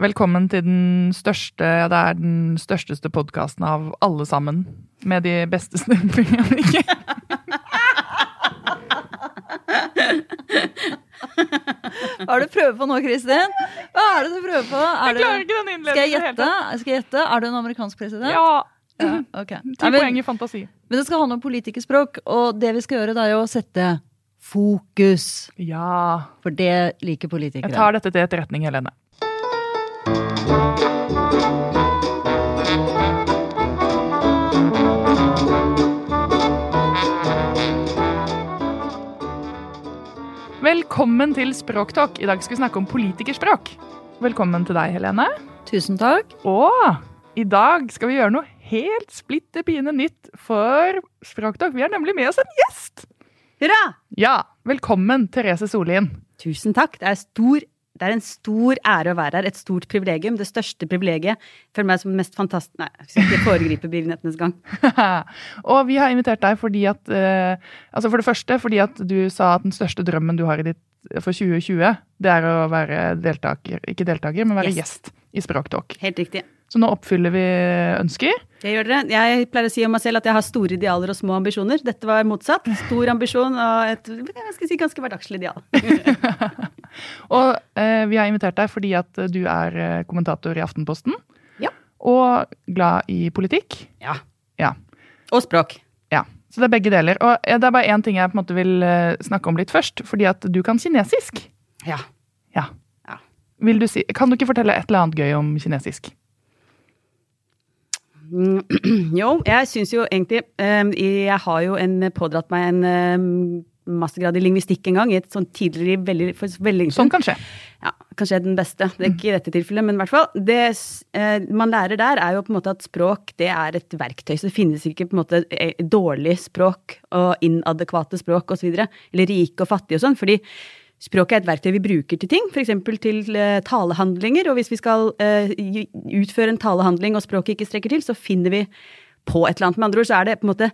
Velkommen til den største Det er den størsteste podkasten av alle sammen. Med de beste stemmene. Hva er det du prøver på nå, Kristin? Hva er det du prøver på? Er Jeg klarer ikke den innledningen. Skal. Skal jeg gjette? Er du en amerikansk president? Ja. Ja, ok. Ti poeng i fantasi. men det skal handle om politikerspråk, og det vi skal gjøre, er jo å sette fokus. Ja. For det liker politikere. Jeg tar dette til etterretning, Helene. Velkommen til Språktalk. I dag skal vi snakke om politikerspråk. Velkommen til deg, Helene. Tusen takk. Og i dag skal vi gjøre noe helt splitter pine nytt for Språktalk. Vi har nemlig med oss en gjest. Hurra! Ja, velkommen, Therese Sollien. Tusen takk. Det er, stor, det er en stor ære å være her. Et stort privilegium. Det største privilegiet for meg som mest fantastisk Nei, jeg skal ikke foregripe begivenhetenes gang. og vi har invitert deg fordi at eh, Altså for det første fordi at du sa at den største drømmen du har i ditt for 2020, det er å være deltaker, ikke deltaker, men være Gjest. gjest i Språktalk. Helt riktig. Så nå oppfyller vi ønsker. Det gjør dere. Jeg pleier å si om meg selv at jeg har store idealer og små ambisjoner. Dette var motsatt. Stor ambisjon og et jeg skal si, ganske hverdagslig ideal. Og eh, vi har invitert deg fordi at du er eh, kommentator i Aftenposten. Ja. Og glad i politikk. Ja. Ja. Og språk. Ja, Så det er begge deler. Og det er bare én ting jeg på en måte vil eh, snakke om litt først. Fordi at du kan kinesisk. Ja. Ja. Ja. Vil du si, kan du ikke fortelle et eller annet gøy om kinesisk? Mm, Jo, jeg syns jo egentlig eh, Jeg har jo en, pådratt meg en eh, mastergrad i lingvistikk en gang, i et sånn tidligere veldig, veldig lenge Sånn siden. kan skje. Ja, kanskje er den beste. Det er ikke i dette tilfellet, men i hvert fall. Det eh, man lærer der, er jo på en måte at språk det er et verktøy. Så det finnes ikke på en måte dårlig språk og inadekvate språk osv. Eller rike og fattige og sånn. fordi Språket er et verktøy vi bruker til ting, f.eks. til eh, talehandlinger. Og hvis vi skal eh, utføre en talehandling og språket ikke strekker til, så finner vi på et eller annet. Med andre ord så er det på en måte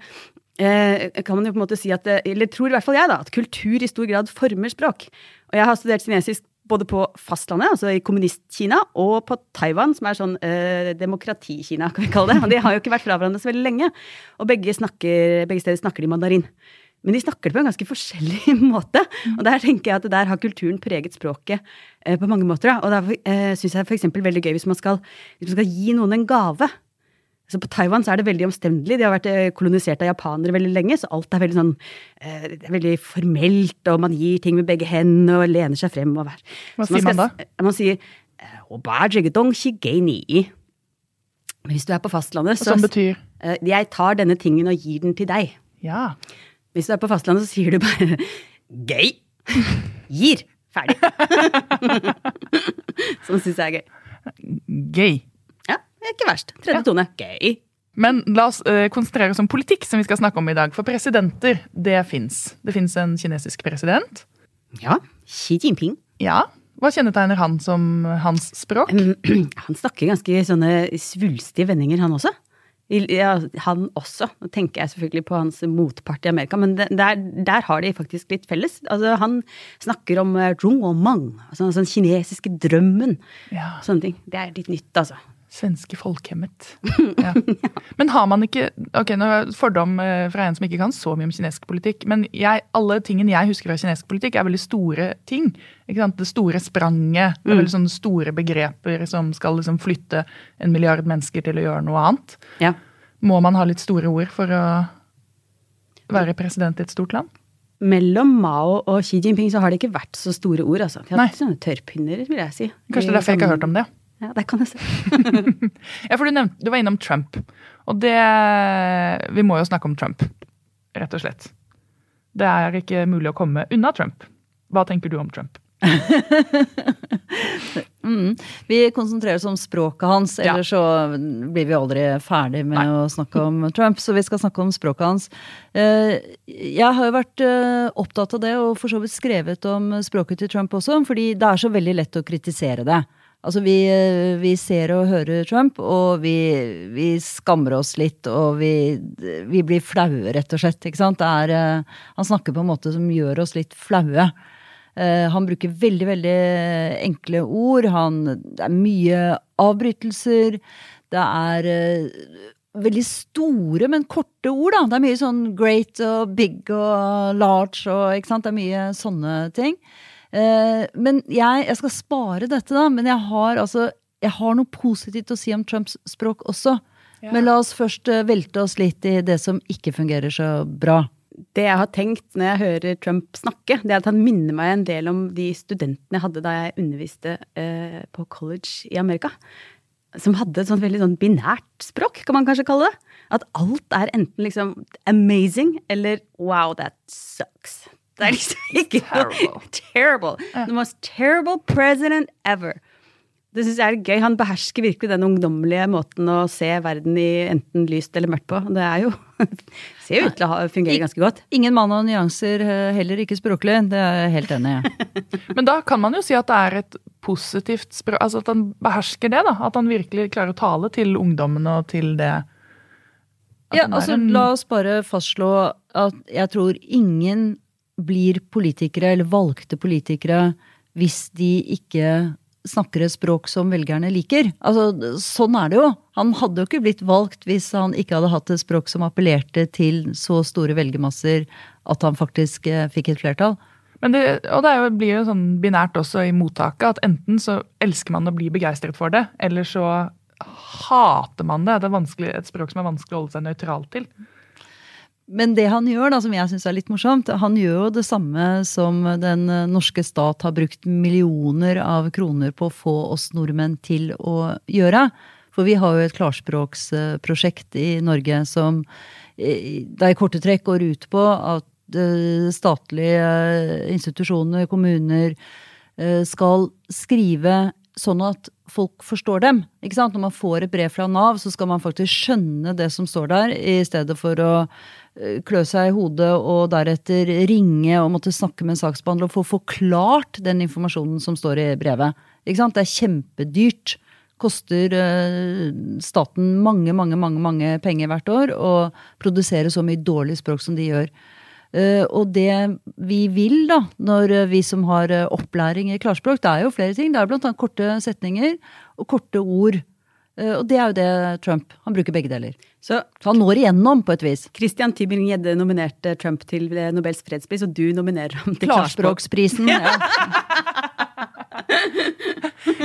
eh, kan man jo på en måte si at, eller tror i hvert fall jeg da, at kultur i stor grad former språk. Og jeg har studert kinesisk både på fastlandet, altså i kommunist-Kina, og på Taiwan, som er sånn eh, demokrati-Kina, kan vi kalle det. Og de har jo ikke vært fra hverandre så veldig lenge. Og begge, snakker, begge steder snakker de mandarin. Men de snakker det på en ganske forskjellig måte. Og der tenker jeg at der har kulturen preget språket eh, på mange måter. Da. Og derfor eh, syns jeg f.eks. veldig gøy hvis man, skal, hvis man skal gi noen en gave. Så på Taiwan så er det veldig omstendelig. De har vært eh, kolonisert av japanere veldig lenge, så alt er veldig sånn eh, det er veldig formelt, og man gir ting med begge hendene og lener seg frem. Og hver. Hva Så sier man da? skal- Man sier Man sier. Men hvis du er på fastlandet, så Som betyr eh, Jeg tar denne tingen og gir den til deg. ja. Hvis du er på fastlandet, så sier du bare gøy. Gir. Ferdig. Som syns jeg er gøy. gøy. Ja, det er ikke verst. Tredje Ja. tone. Gøy. Men la oss eh, konsentrere oss om politikk, som vi skal snakke om i dag. For presidenter, det fins. Det fins en kinesisk president. Ja. Xi Jinping. Ja. Hva kjennetegner han som hans språk? Han snakker ganske sånne svulstige vendinger, han også. Ja, han også. Nå tenker jeg selvfølgelig på hans motpart i Amerika, men der, der har de faktisk litt felles. Altså, han snakker om eh, zhong og mang, altså den kinesiske drømmen. Ja, Sånne ting. Det er litt nytt, altså. Svenske folkehemmet. Ja. Men har man ikke Ok, nå er fordom eh, fra en som ikke kan så mye om kinesisk politikk, men jeg, alle tingene jeg husker fra kinesisk politikk, er veldig store ting. Det store spranget, det er veldig sånne store begreper som skal liksom flytte en milliard mennesker til å gjøre noe annet. Ja. Må man ha litt store ord for å være president i et stort land? Mellom Mao og Xi Jinping så har det ikke vært så store ord, altså. De har hatt sånne tørrpinner, vil jeg si. Kanskje det er derfor jeg ikke har hørt om det. Ja, det kan jeg se. Ja, for du, nevnte, du var innom Trump. Og det Vi må jo snakke om Trump, rett og slett. Det er ikke mulig å komme unna Trump. Hva tenker du om Trump? Mm. Vi konsentrerer oss om språket hans, Ja. så blir vi aldri ferdig med Nei. å snakke om Trump. Så vi skal snakke om språket hans. Eh, Jeg har jo vært eh, opptatt av det, og for så vidt skrevet om språket til Trump også, fordi det er så veldig lett å kritisere det. Altså, vi, eh, vi ser og hører Trump, og vi, vi skammer oss litt, og vi, vi blir flaue, rett og slett. Ikke sant? Er, eh, han snakker på en måte som gjør oss litt flaue. Eh, han bruker veldig, veldig enkle ord. Han, det er mye avbrytelser. Det er veldig store, men korte ord, da. Det er mye sånn great og big og large og ikke sant. Det er mye sånne ting. Eh, men jeg, jeg skal spare dette, da. Men jeg har altså jeg har noe positivt å si om Trumps språk også. Ja. Men la oss først eh, velte oss litt i det som ikke fungerer så bra. Det jeg har tenkt når jeg hører Trump snakke, det er at han minner meg en del om de studentene jeg hadde da jeg underviste eh, på college i Amerika. Som hadde et sånt veldig sånn binært språk, kan man kanskje kalle det. At alt er enten liksom amazing eller wow, that sucks. Det er liksom ikke noe terrible. The most terrible president ever. Det syns jeg er gøy. Han behersker virkelig den ungdommelige måten å se verden i enten lyst eller mørkt på. Det er jo Ser jo ut til å fungere ganske godt. Ingen mann av nyanser, eh, heller ikke språklig. Det er jeg helt enig i. Men da kan man jo si at det er et positivt språk, altså at han behersker det. da, At han virkelig klarer å tale til ungdommen og til det. At Ja, altså, en- la oss bare fastslå at jeg tror ingen blir politikere, eller valgte politikere, hvis de ikke snakker et språk som velgerne liker. Altså, sånn er det jo. Han hadde jo ikke blitt valgt hvis han ikke hadde hatt et språk som appellerte til så store velgermasser at han faktisk eh, fikk et flertall. Men det, og det jo, blir jo sånn binært også i mottaket, at enten så elsker man å bli begeistret for det, eller så hater man det. Det er et språk som er vanskelig å holde seg nøytral til. Men det han gjør, da, som jeg syns er litt morsomt, han gjør jo det samme som den eh, norske stat har brukt millioner av kroner på å få oss nordmenn til å gjøre. For vi har jo et klarspråksprosjekt i Norge som da i korte trekk går ut på at eh, statlige eh, institusjoner, kommuner, skal skrive sånn at folk forstår dem. Når man får et brev fra Nav, så skal man faktisk skjønne det som står der, i stedet for å klø seg i hodet og deretter ringe og måtte snakke med en saksbehandler og få forklart den informasjonen som står i brevet. Ikke sant? Det er kjempedyrt. Koster eh, staten mange, mange, mange, mange penger hvert år å produsere så mye dårlig språk som de gjør. Eh, og det vi vil, da, når eh, vi som har eh, opplæring i klarspråk, det er jo flere ting. Det er annet korte setninger og korte ord. Eh, og det er jo det Trump Han bruker begge deler. Så Så han når igjennom, på et vis. Christian Tybring-Gjedde nominerte Trump til Nobels fredspris, og du nominerer ham til. Klarspråksprisen. Ja.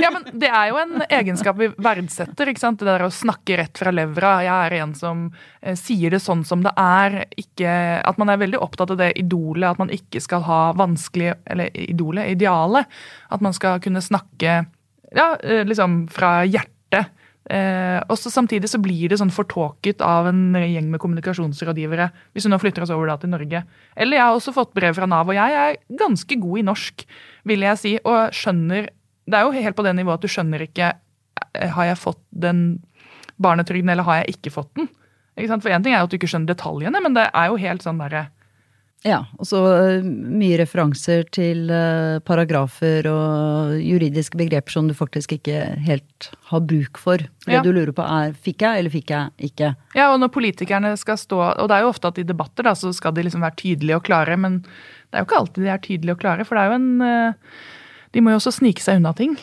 Ja, men Det er jo en egenskap vi verdsetter. ikke sant? Det der å snakke rett fra levra. Jeg er en som eh, sier det sånn som det er. Ikke, at man er veldig opptatt av det idolet, at man ikke skal ha vanskelig Eller idolet, idealet. At man skal kunne snakke ja, eh, liksom fra hjertet. Eh, og Samtidig så blir det sånn fortåket av en gjeng med kommunikasjonsrådgivere. Hvis hun nå flytter oss over da til Norge. Eller jeg har også fått brev fra Nav, og jeg er ganske god i norsk, vil jeg si. Og skjønner Det er jo helt på det nivået at du skjønner ikke eh, Har jeg fått den barnetrygden, eller har jeg ikke fått den? Ikke? For én ting er jo at du ikke skjønner detaljene, men det er jo helt sånn derre Ja, og så eh, mye referanser til eh, paragrafer og juridiske begreper som du faktisk ikke helt har bruk for. Det Ja. du lurer på er fikk jeg eller fikk jeg ikke. Ja, og når politikerne skal stå Og det er jo ofte at i debatter da, så skal de liksom være tydelige og klare, men det er jo ikke alltid de er tydelige og klare, for det er jo en eh, De må jo også snike seg unna ting.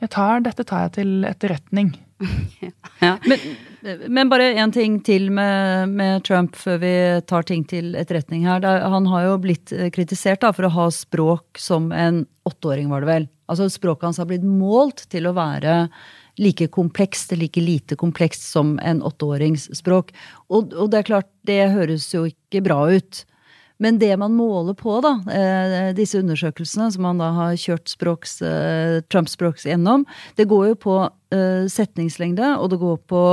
Jeg tar, dette tar jeg til etterretning. Men, men bare én ting til med, med Trump før vi tar ting til etterretning her. Er- han har jo blitt eh, kritisert da, for å ha språk som en åtteåring, var det vel. Altså Språket hans har blitt målt til å være like komplekst, like lite komplekst som en åtteårings språk. Og, og det er klart, det høres jo ikke bra ut. Men det man måler på, da, eh, disse undersøkelsene som man da har kjørt språks, eh, Trump-språks gjennom, det går jo på eh, setningslengde, og det går på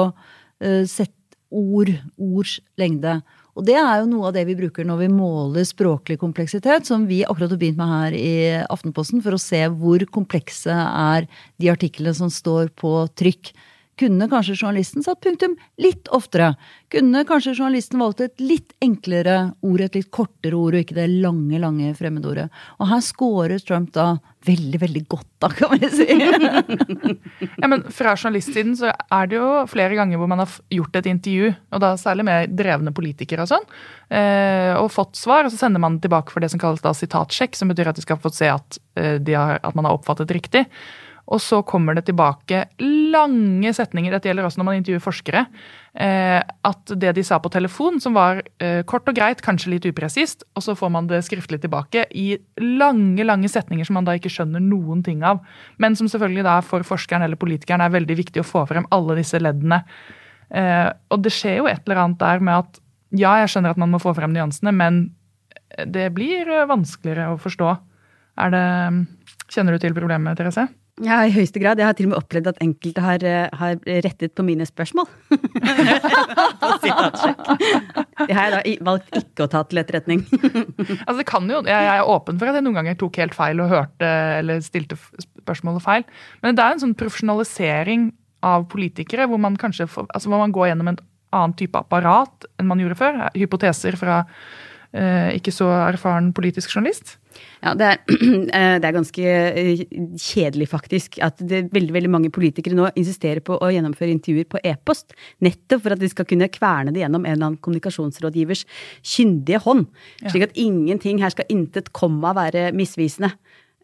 sett ord, ords lengde. Og det er jo noe av det vi bruker når vi måler språklig kompleksitet, som vi akkurat har begynt med her i Aftenposten, for å se hvor komplekse er de artiklene som står på trykk. Kunne kanskje journalisten satt punktum litt oftere? Kunne kanskje journalisten valgt et litt enklere ord, et litt kortere ord, og ikke det lange, lange fremmedordet? Og her scorer Trump da veldig, veldig godt, da, kan vi si. ja, men Fra journalistsiden så er det jo flere ganger hvor man har gjort et intervju, og da særlig med drevne politikere og sånn, eh, og fått svar, og så sender man tilbake for det som kalles da sitatsjekk, som betyr at de skal få se at, eh, har, at man har oppfattet riktig. Og så kommer det tilbake lange setninger, dette gjelder også når man intervjuer forskere, eh, at det de sa på telefon, som var eh, kort og greit, kanskje litt upresist, og så får man det skriftlig tilbake i lange lange setninger som man da ikke skjønner noen ting av. Men som selvfølgelig da for forskeren eller politikeren er veldig viktig å få frem alle disse leddene. Eh, og det skjer jo et eller annet der med at ja, jeg skjønner at man må få frem nyansene, men det blir vanskeligere å forstå. Er det Kjenner du til problemet, Therese? Ja, i høyeste grad. Jeg har til og med opplevd at enkelte har, eh, har rettet på mine spørsmål. det har jeg da valgt ikke å ta til etterretning. altså det kan jo, Jeg er åpen for at jeg noen ganger tok helt feil og hørte eller stilte spørsmålet feil. Men det er en sånn profesjonalisering av politikere hvor man kanskje får, altså hvor man går gjennom en annen type apparat enn man gjorde før. Hypoteser fra eh, ikke så erfaren politisk journalist. Ja, det er, eh, det er, ganske eh, kjedelig, faktisk, at det, veldig veldig mange politikere nå insisterer på å gjennomføre intervjuer på e-post. Nettopp for at de skal kunne kverne det gjennom en eller annen kommunikasjonsrådgivers kyndige hånd. Slik at ingenting her skal intet komma være misvisende.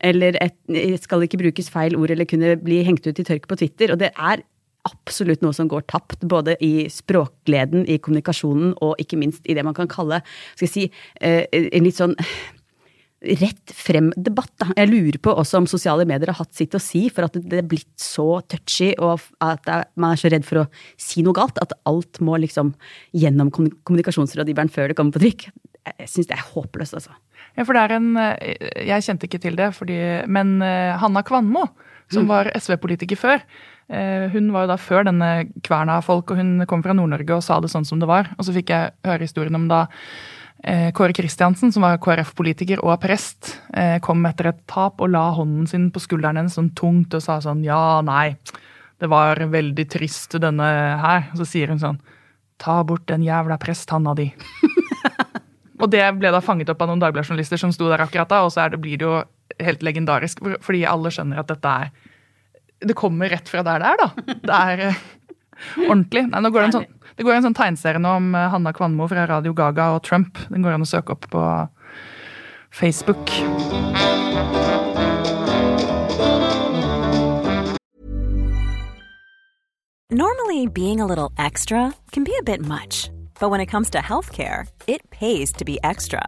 Eller et, skal ikke brukes feil ord eller kunne bli hengt ut i tørk på Twitter. Og det er absolutt noe som går tapt, både i språkgleden, i kommunikasjonen og ikke minst i det man kan kalle skal jeg si, eh, en litt sånn rett frem-debatt. Jeg lurer på også om sosiale medier har hatt sitt å si for at det er blitt så touchy, og at man er så redd for å si noe galt, at alt må liksom gjennom kommunikasjonsrådgiveren før det kommer på trykk. Jeg syns det er håpløst, altså. Ja, for det er en eh, Jeg kjente ikke til det, fordi, men eh, Hanna Kvanmo, som mm. var SV-politiker før, eh, hun var jo da før denne kverna av folk, og hun kom fra Nord-Norge og sa det sånn som det var. Og så fikk jeg høre historien om da Kåre Kristiansen, som var KrF-politiker og prest, eh, kom etter et tap og la hånden sin på skulderen hennes sånn tungt og sa sånn Ja, nei, det var veldig trist, denne her. Og så sier hun sånn Ta bort den jævla presthanna di. og det ble da fanget opp av noen Dagbladet-journalister som sto der akkurat da, og så det, blir det jo helt legendarisk, fordi alle skjønner at dette er Det kommer rett fra der det er, da. Det er eh, ordentlig. Nei, nå går det en sånn det går en sånn tegneserie nå om eh, Hanna Kvanmo fra Radio Gaga og Trump. Den går an å søke opp på Facebook. Normally being a little extra can be a bit much. But when it comes to healthcare, it pays to be extra.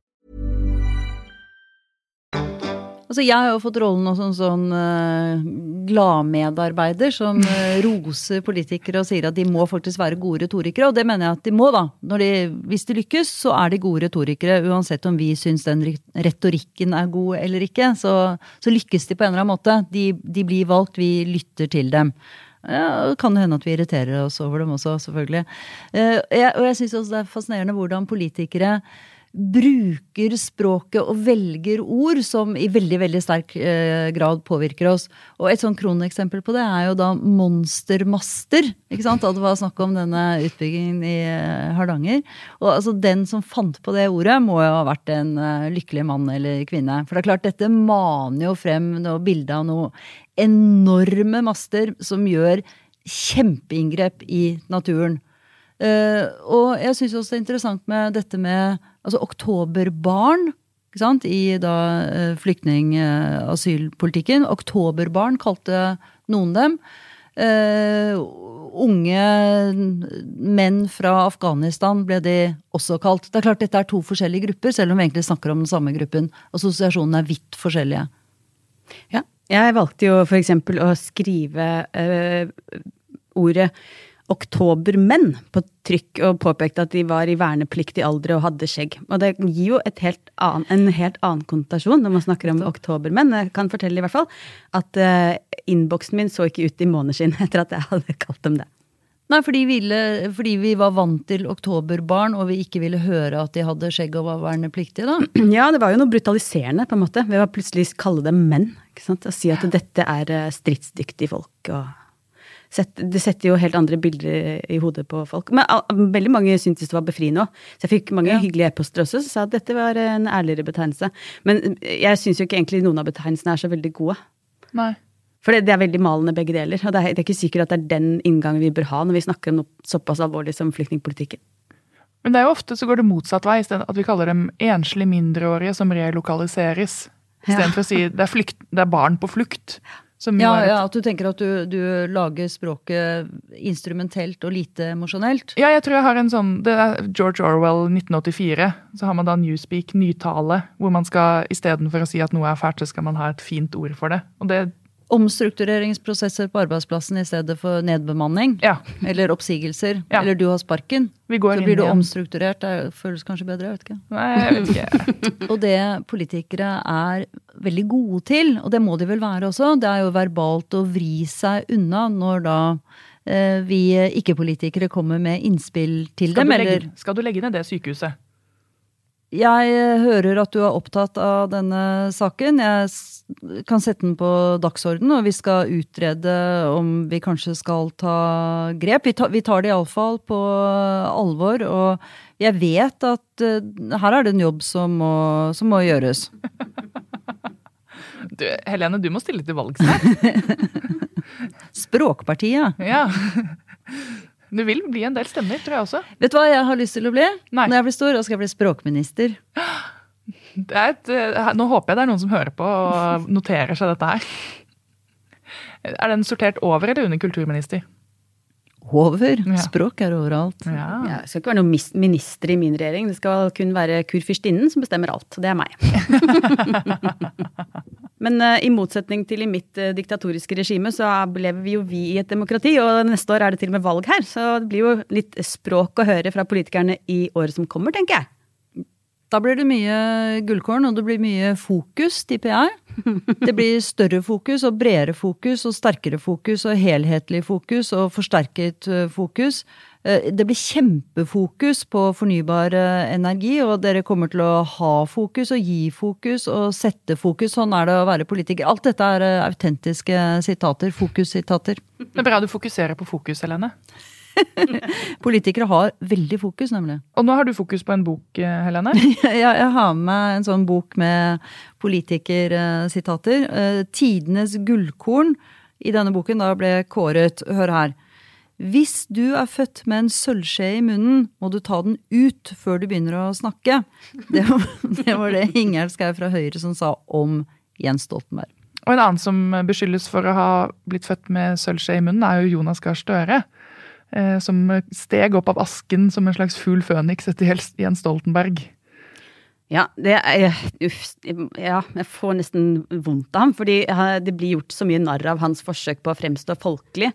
Altså, jeg har jo fått rollen som sånn uh, gladmedarbeider som uh, roser politikere og sier at de må faktisk være gode retorikere, og det mener jeg at de må, da. De, hvis de lykkes, så er de gode retorikere, uansett om vi syns den retorikken er god eller ikke. Så, så lykkes de på en eller annen måte. De, de blir valgt, vi lytter til dem. Ja, det kan hende at vi irriterer oss over dem også, selvfølgelig. Uh, jeg, og jeg syns også det er fascinerende hvordan politikere bruker språket og velger ord som i veldig veldig sterk eh, grad påvirker oss. Og et sånn kroneksempel på det er jo da monstermaster. ikke sant? Da det var snakk om denne utbyggingen i eh, Hardanger. Og altså den som fant på det ordet, må jo ha vært en uh, lykkelig mann eller kvinne. For det er klart, dette maner jo frem noe bilde av noe enorme master som gjør kjempeinngrep i naturen. Og jeg syns også det er interessant med dette med altså oktoberbarn. I da uh, flyktning-asylpolitikken. oktoberbarn kalte noen dem. Uh, unge menn fra Afghanistan ble de også kalt. Det er klart Dette er to forskjellige grupper, selv om vi egentlig snakker om den samme gruppen. Assosiasjonene er vidt forskjellige. Ja, jeg valgte jo f.eks. å skrive ordet oktobermenn på trykk og påpekte at de var i vernepliktig alder og hadde skjegg. Og det gir jo helt annen, en helt annen konnotasjon når man snakker om oktobermenn. Jeg kan fortelle i hvert fall at uh, innboksen min så ikke ut i måneskinn etter at jeg hadde kalt dem det. Nei, fordi, ville, fordi, vi var vant til oktoberbarn, og vi ikke ville høre at de hadde skjegg og var vernepliktige, da? Ja, det var jo noe brutaliserende, på en måte, ved å plutselig kalle dem menn. ikke sant? Og si at dette er eh, stridsdyktige folk. og det setter jo helt andre bilder i hodet på folk. Men veldig mange syntes det var befriende òg. Så jeg fikk mange ja. hyggelige e-poster også som sa at dette var en ærligere betegnelse. Men jeg syns jo ikke egentlig noen av betegnelsene er så veldig gode. Nei. For det, det, er veldig malende begge deler. Og det er, det er, ikke sikkert at det er den inngangen vi bør ha når vi snakker om noe såpass alvorlig som flyktningpolitikken. Men det er jo ofte så går det motsatt vei, at vi kaller dem enslige mindreårige som relokaliseres. Istedenfor ja. å si det er, flykt, det er barn på flukt. Ja, ja, At du tenker at du, du, lager språket instrumentelt og lite emosjonelt? Ja, jeg tror jeg har en sånn Det er George Orwell 1984. Så har man da Newspeak, nytale, hvor man skal istedenfor å si at noe er fælt, så skal man ha et fint ord for det. Og det Omstruktureringsprosesser på arbeidsplassen i stedet for nedbemanning. Ja. Eller oppsigelser. Ja. Eller du har sparken. Vi går så blir du omstrukturert. Det føles kanskje bedre, jeg vet ikke. Nei, jeg vet ikke. og det politikere er veldig gode til, og det må de vel være også, det er jo verbalt å vri seg unna når da eh, vi ikke-politikere kommer med innspill til skal dem. Legge, skal du legge ned det sykehuset? Jeg hører at du er opptatt av denne saken. Jeg kan sette den på dagsorden, og vi skal utrede om vi kanskje skal ta grep. Vi tar, vi tar det iallfall på alvor, og jeg vet at uh, her er det en jobb som må, som må gjøres. Du, Helene, du må stille til valg snart. Språkpartiet. Ja. Du vil bli en del stemmer, tror jeg også. Vet du hva jeg har lyst til å bli? Nei. Når jeg blir stor, da skal jeg bli språkminister. Et, eh, nå håper jeg det er noen som hører på og noterer seg dette her. Er den sortert over eller under kulturminister? Over. Ja. Språk er overalt. Ja. Ja, det skal ikke være noen minister i min regjering. Det skal kun være kurfyrstinnen som bestemmer alt. Det er meg. Men uh, i motsetning til i mitt uh, diktatoriske regime, så lever vi jo vi i et demokrati. Og neste år er det til og med valg her, så det blir jo litt språk å høre fra politikerne i året som kommer, tenker jeg. Da blir det mye gullkorn, og det blir mye fokus, tipper jeg. Det blir større fokus og bredere fokus og sterkere fokus og helhetlig fokus og forsterket eh, fokus. Eh, det blir kjempefokus på fornybar eh, energi, og dere kommer til å ha fokus og gi fokus og sette fokus. Sånn er det å være politiker. Alt dette er autentiske sitater. Fokussitater. Det er bra du fokuserer på fokus, Helene. Politikere har veldig fokus, nemlig. Og nå har du fokus på en bok, eh, Helene? ja, jeg har med meg en sånn bok med politikersitater. Eh, Tidenes gullkorn i denne boken da ble kåret. Hør her. Hvis du er født med en sølvskje i munnen, må du ta den ut før du begynner å snakke. Det var det, var det Ingjerd Schou fra Høyre som sa om Jens Stoltenberg. Og en annen som beskyldes for å ha blitt født med sølvskje i munnen, er jo Jonas Gahr Støre. Eh, som steg opp av asken som en slags fugl føniks etter Jens Stoltenberg. Ja, det er, uff, ja, jeg får nesten vondt av ham. Fordi det blir gjort så mye narr av hans forsøk på å fremstå folkelig.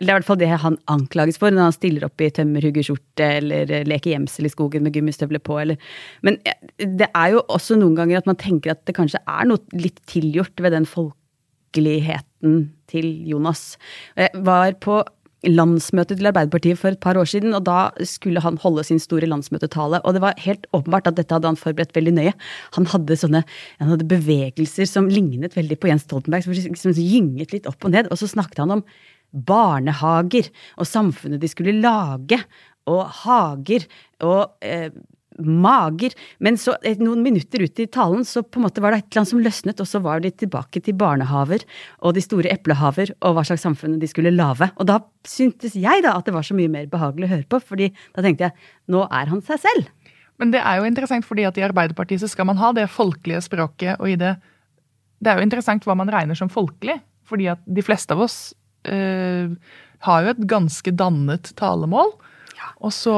Det er i hvert fall det han anklages for når han stiller opp i tømmerhuggerskjorte eller leker gjemsel i skogen med gummistøvler på. Eller. Men det er jo også noen ganger at man tenker at det kanskje er noe litt tilgjort ved den folkeligheten til Jonas. Jeg var på landsmøtet til Arbeiderpartiet for et par år siden, og da skulle han holde sin store landsmøtetale. Og det var helt åpenbart at dette hadde han forberedt veldig nøye. Han hadde sånne han hadde bevegelser som lignet veldig på Jens Stoltenberg, som som gynget litt opp og ned. Og så snakket han om barnehager og samfunnet de skulle lage, og hager og eh, mager. Men så noen minutter ut i talen så på en måte var det et eller annet som løsnet, og så var de tilbake til barnehaver og de store eplehaver og hva slags samfunn de skulle lage. Og da syntes jeg da at det var så mye mer behagelig å høre på, fordi da tenkte jeg nå er han seg selv. Men det er jo interessant fordi at i Arbeiderpartiet så skal man ha det folkelige språket, og i det Det er jo interessant hva man regner som folkelig, fordi at de fleste av oss øh, har jo et ganske dannet talemål. Og så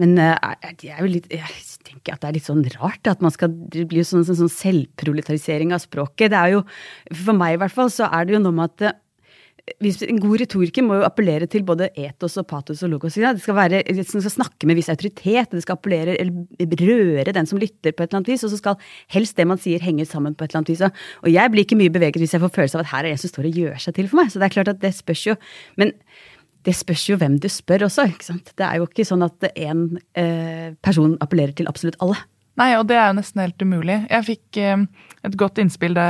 Men uh, jeg, litt, jeg, tenker at det er litt sånn rart at man skal det blir jo sånn, sånn, sånn selvproletarisering av språket. Det er jo, For meg i hvert fall, så er det jo noe med at hvis, En god retoriker må jo appellere til både etos og patos og logos. Ja. Det skal være, det skal snakke med viss autoritet, det skal appellere eller røre den som lytter, på et eller annet vis, og så skal helst det man sier, henge sammen på et eller annet vis. Og jeg blir ikke mye beveget hvis jeg får følelse av at her er en som står og gjør seg til for meg. Så det er klart at det spørs jo. Men det spørs jo hvem du spør også. ikke sant? Det er jo ikke sånn at én eh, person appellerer til absolutt alle. Nei, og det er jo nesten helt umulig. Jeg fikk eh, et godt innspill da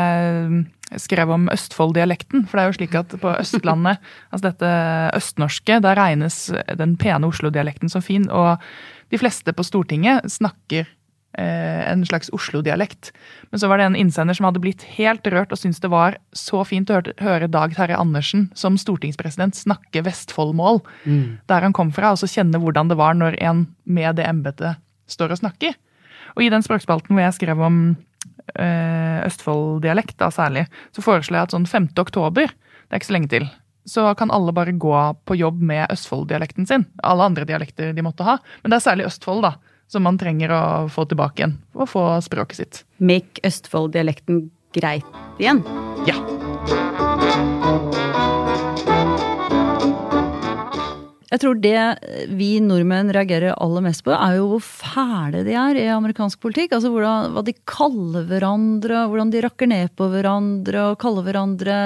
jeg skrev om Østfold-dialekten. For det er jo slik at på Østlandet, altså dette østnorske, da regnes den pene Oslo-dialekten som fin. Og de fleste på Stortinget snakker en slags Oslo-dialekt. Men så var det en innsender som hadde blitt helt rørt og syntes det var så fint å høre Dag Terje Andersen som stortingspresident snakke Vestfoldmål. Mm. Der han kom fra, og så kjenne hvordan det var når en med det embetet står og snakker. Og i den språkspalten hvor jeg skrev om øh, Østfold-dialekt, da særlig, så foreslår jeg at sånn 5. oktober, det er ikke så lenge til, så kan alle bare gå på jobb med Østfold-dialekten sin. Alle andre dialekter de måtte ha. Men det er særlig Østfold da, som man trenger å få tilbake igjen. Å få språket sitt. Make Østfold-dialekten greit igjen? Ja. Jeg tror det vi nordmenn reagerer aller mest på, er jo hvor fæle de er i amerikansk politikk. Altså hvordan, hva de kaller hverandre, hvordan de rakker ned på hverandre og kaller hverandre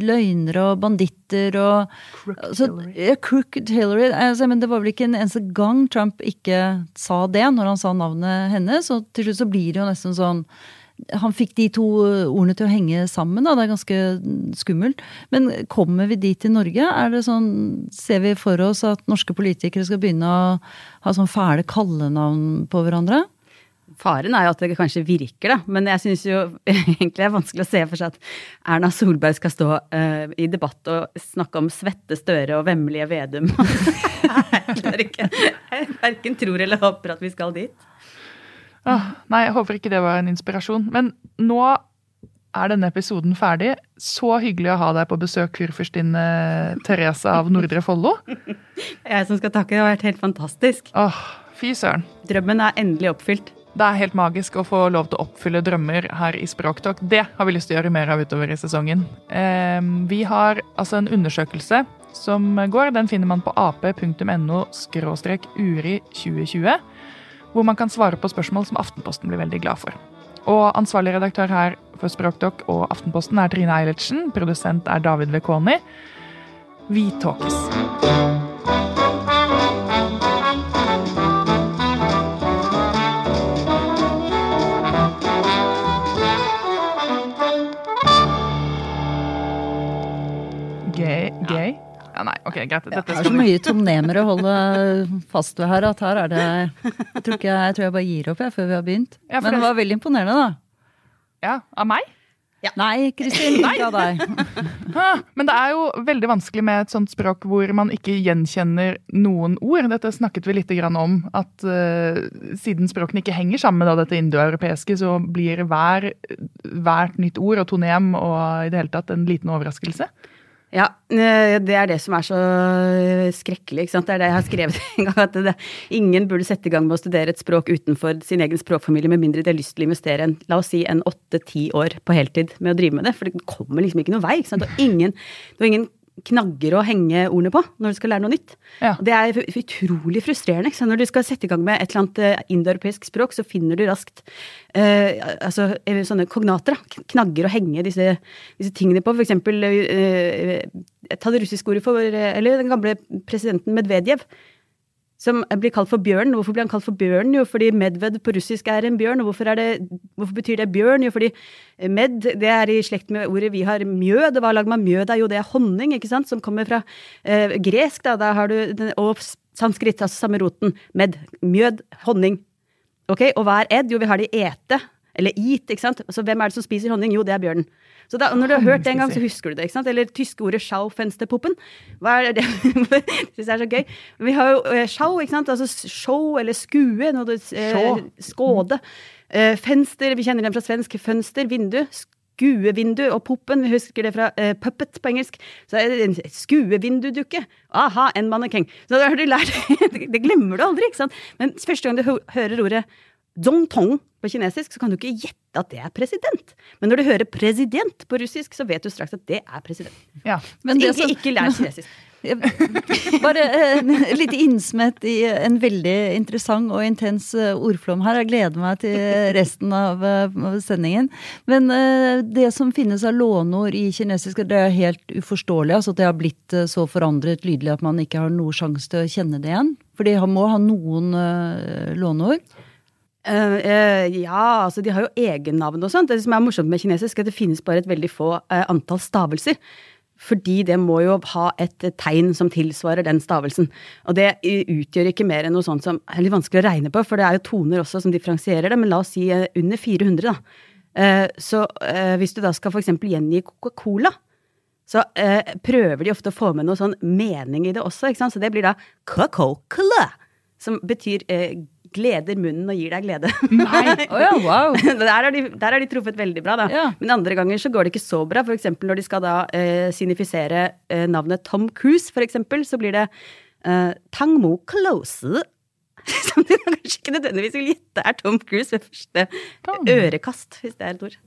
løgnere og banditter og Crooked altså, Hillary. Ja, Crooked Hillary. Altså, men det var vel ikke en eneste gang Trump ikke sa det når han sa navnet hennes. Og til slutt så blir det jo nesten sånn han fikk de to ordene til å henge sammen. Da. Det er ganske skummelt. Men kommer vi dit i Norge? Er det sånn, ser vi for oss at norske politikere skal begynne å ha sånn fæle kallenavn på hverandre? Faren er jo at det kanskje virker, da. Men jeg syns jo egentlig det er vanskelig å se for seg at Erna Solberg skal stå uh, i debatt og snakke om svette Støre og vemmelige Vedum. jeg klarer ikke. Jeg verken tror eller håper at vi skal dit. Ah, nei, jeg håper ikke det var en inspirasjon. Men nå er denne episoden ferdig. Så hyggelig å ha deg på besøk, kurfürstinne Therese av Nordre Follo. Jeg som skal takke. Det har vært helt fantastisk. Åh, fy søren. Drømmen er endelig oppfylt. Det er helt magisk å få lov til å oppfylle drømmer her i Språktalk. Det har vi lyst til å gjøre mer av utover i sesongen. Eh, vi har altså en undersøkelse som går. Den finner man på ap.no uri 2020 hvor man kan svare på spørsmål som Aftenposten blir veldig glad for. Og ansvarlig redaktør her for Språkdokk og Aftenposten er Trine Eilertsen. Produsent er David Vekoni. Vi tåkes. Gay? Ja, nei, ok, greit. Dette Det er så mye tonemer å holde fast ved her at her er det Jeg tror, ikke, jeg, tror jeg bare gir opp jeg, før vi har begynt. Ja, Men det var veldig imponerende, da. Ja, Av meg? Nei, Kristin, ikke av deg. Ah, Men det er jo veldig vanskelig med et sånt språk hvor man ikke gjenkjenner noen ord. Dette snakket vi litt grann om, at uh, siden språkene ikke henger sammen med dette indoeuropeiske, så blir hver, hvert nytt ord og tonem og i det hele tatt en liten overraskelse. Ja, eh, det er det som er så skrekkelig. ikke sant? Det er det jeg har skrevet en gang. At det, ingen burde sette i gang med å studere et språk utenfor sin egen språkfamilie med mindre de har lyst til å investere en, la oss si en åtte-ti år på heltid med å drive med det. For det kommer liksom ikke noen vei. ikke sant? Og ingen, det var ingen knagger å henge ordene på når du skal lære noe nytt. Ja. Det er utrolig frustrerende. Så? Når du skal sette i gang med et eller annet eh, indoeuropeisk språk, så finner du raskt eh, altså, sånne kognater. Da. Knagger å henge disse, disse tingene på. For eksempel eh, ta det russiske ordet for eh, Eller den gamle presidenten Medvedev. Som blir kalt for bjørn. Hvorfor blir han kalt for bjørn? Jo, fordi medved på russisk er en bjørn. Og hvorfor, det, hvorfor betyr det bjørn? Jo, fordi med det er i slekt med ordet vi har mjød. Og hva lager man mjød av? Jo, det er honning, ikke sant? Som kommer fra eh, gresk, da. Da har du den, og sanskrit, altså samme roten. Med. Mjød, honning. Ok, Og hva er ed? Jo, vi har det i ete. Eller eat, ikke sant. Altså, hvem er det som spiser honning? Jo, det er bjørnen. Så da, når du har hørt det en gang, så husker du det. ikke sant? Eller tyske ordet schaufensterpuppen. Hva er det? det syns jeg er så gøy. Vi har jo eh, schau, ikke sant. Altså show eller skue. Når du, eh, skåde. Eh, fenster, vi kjenner den fra svensk. Fønster, vindu. Skuevindu og poppen, vi husker det fra eh, puppet på engelsk. Så er det en skuevindudukke. Aha, en mannekeng. Så da har du lært Det glemmer du aldri, ikke sant. Men første gang du hører ordet Zong Tong på kinesisk, så kan du ikke gjette at det er president. Men når du hører president på russisk, så vet du straks at det er president. Ja. Men det ikke, så... ikke lær kinesisk. Bare eh, litt innsmett i en veldig interessant og intens eh, ordflom her. Jeg gleder meg til resten av eh, sendingen. Men det som finnes av låneord i kinesisk, det er helt uforståelig. Altså at det har blitt så forandret lydelig at man ikke har noen sjanse til å kjenne det igjen. For de må ha noen låneord. Eh, ja, altså de har jo egennavn og sånt. Det som er morsomt med kinesisk, er at det finnes bare et veldig få uh, antall stavelser. Fordi det må jo ha et tegn som tilsvarer den stavelsen. Og det utgjør ikke mer enn noe sånt som er litt vanskelig å regne på, for det er jo toner også som differensierer det, men la oss si under 400, da. Så hvis du da skal f.eks. gjengi Coca-Cola, så prøver de ofte å få med noe sånn mening i det også, ikke sant. Så det blir da Coca-Cola, som betyr eh, gleder munnen og gir deg glede. Nei. oh ja, wow! der, har de, der har de truffet veldig bra, da. Ja. Men andre ganger så går det ikke så bra. Eksempel når de skal da eh, signifisere eh, navnet Tom Cruise, for eksempel, så blir det eh, Tang Mo Close. Som du kanskje ikke nødvendigvis vil gjette er Tom Cruise ved første Tom. ørekast, hvis det er et ord.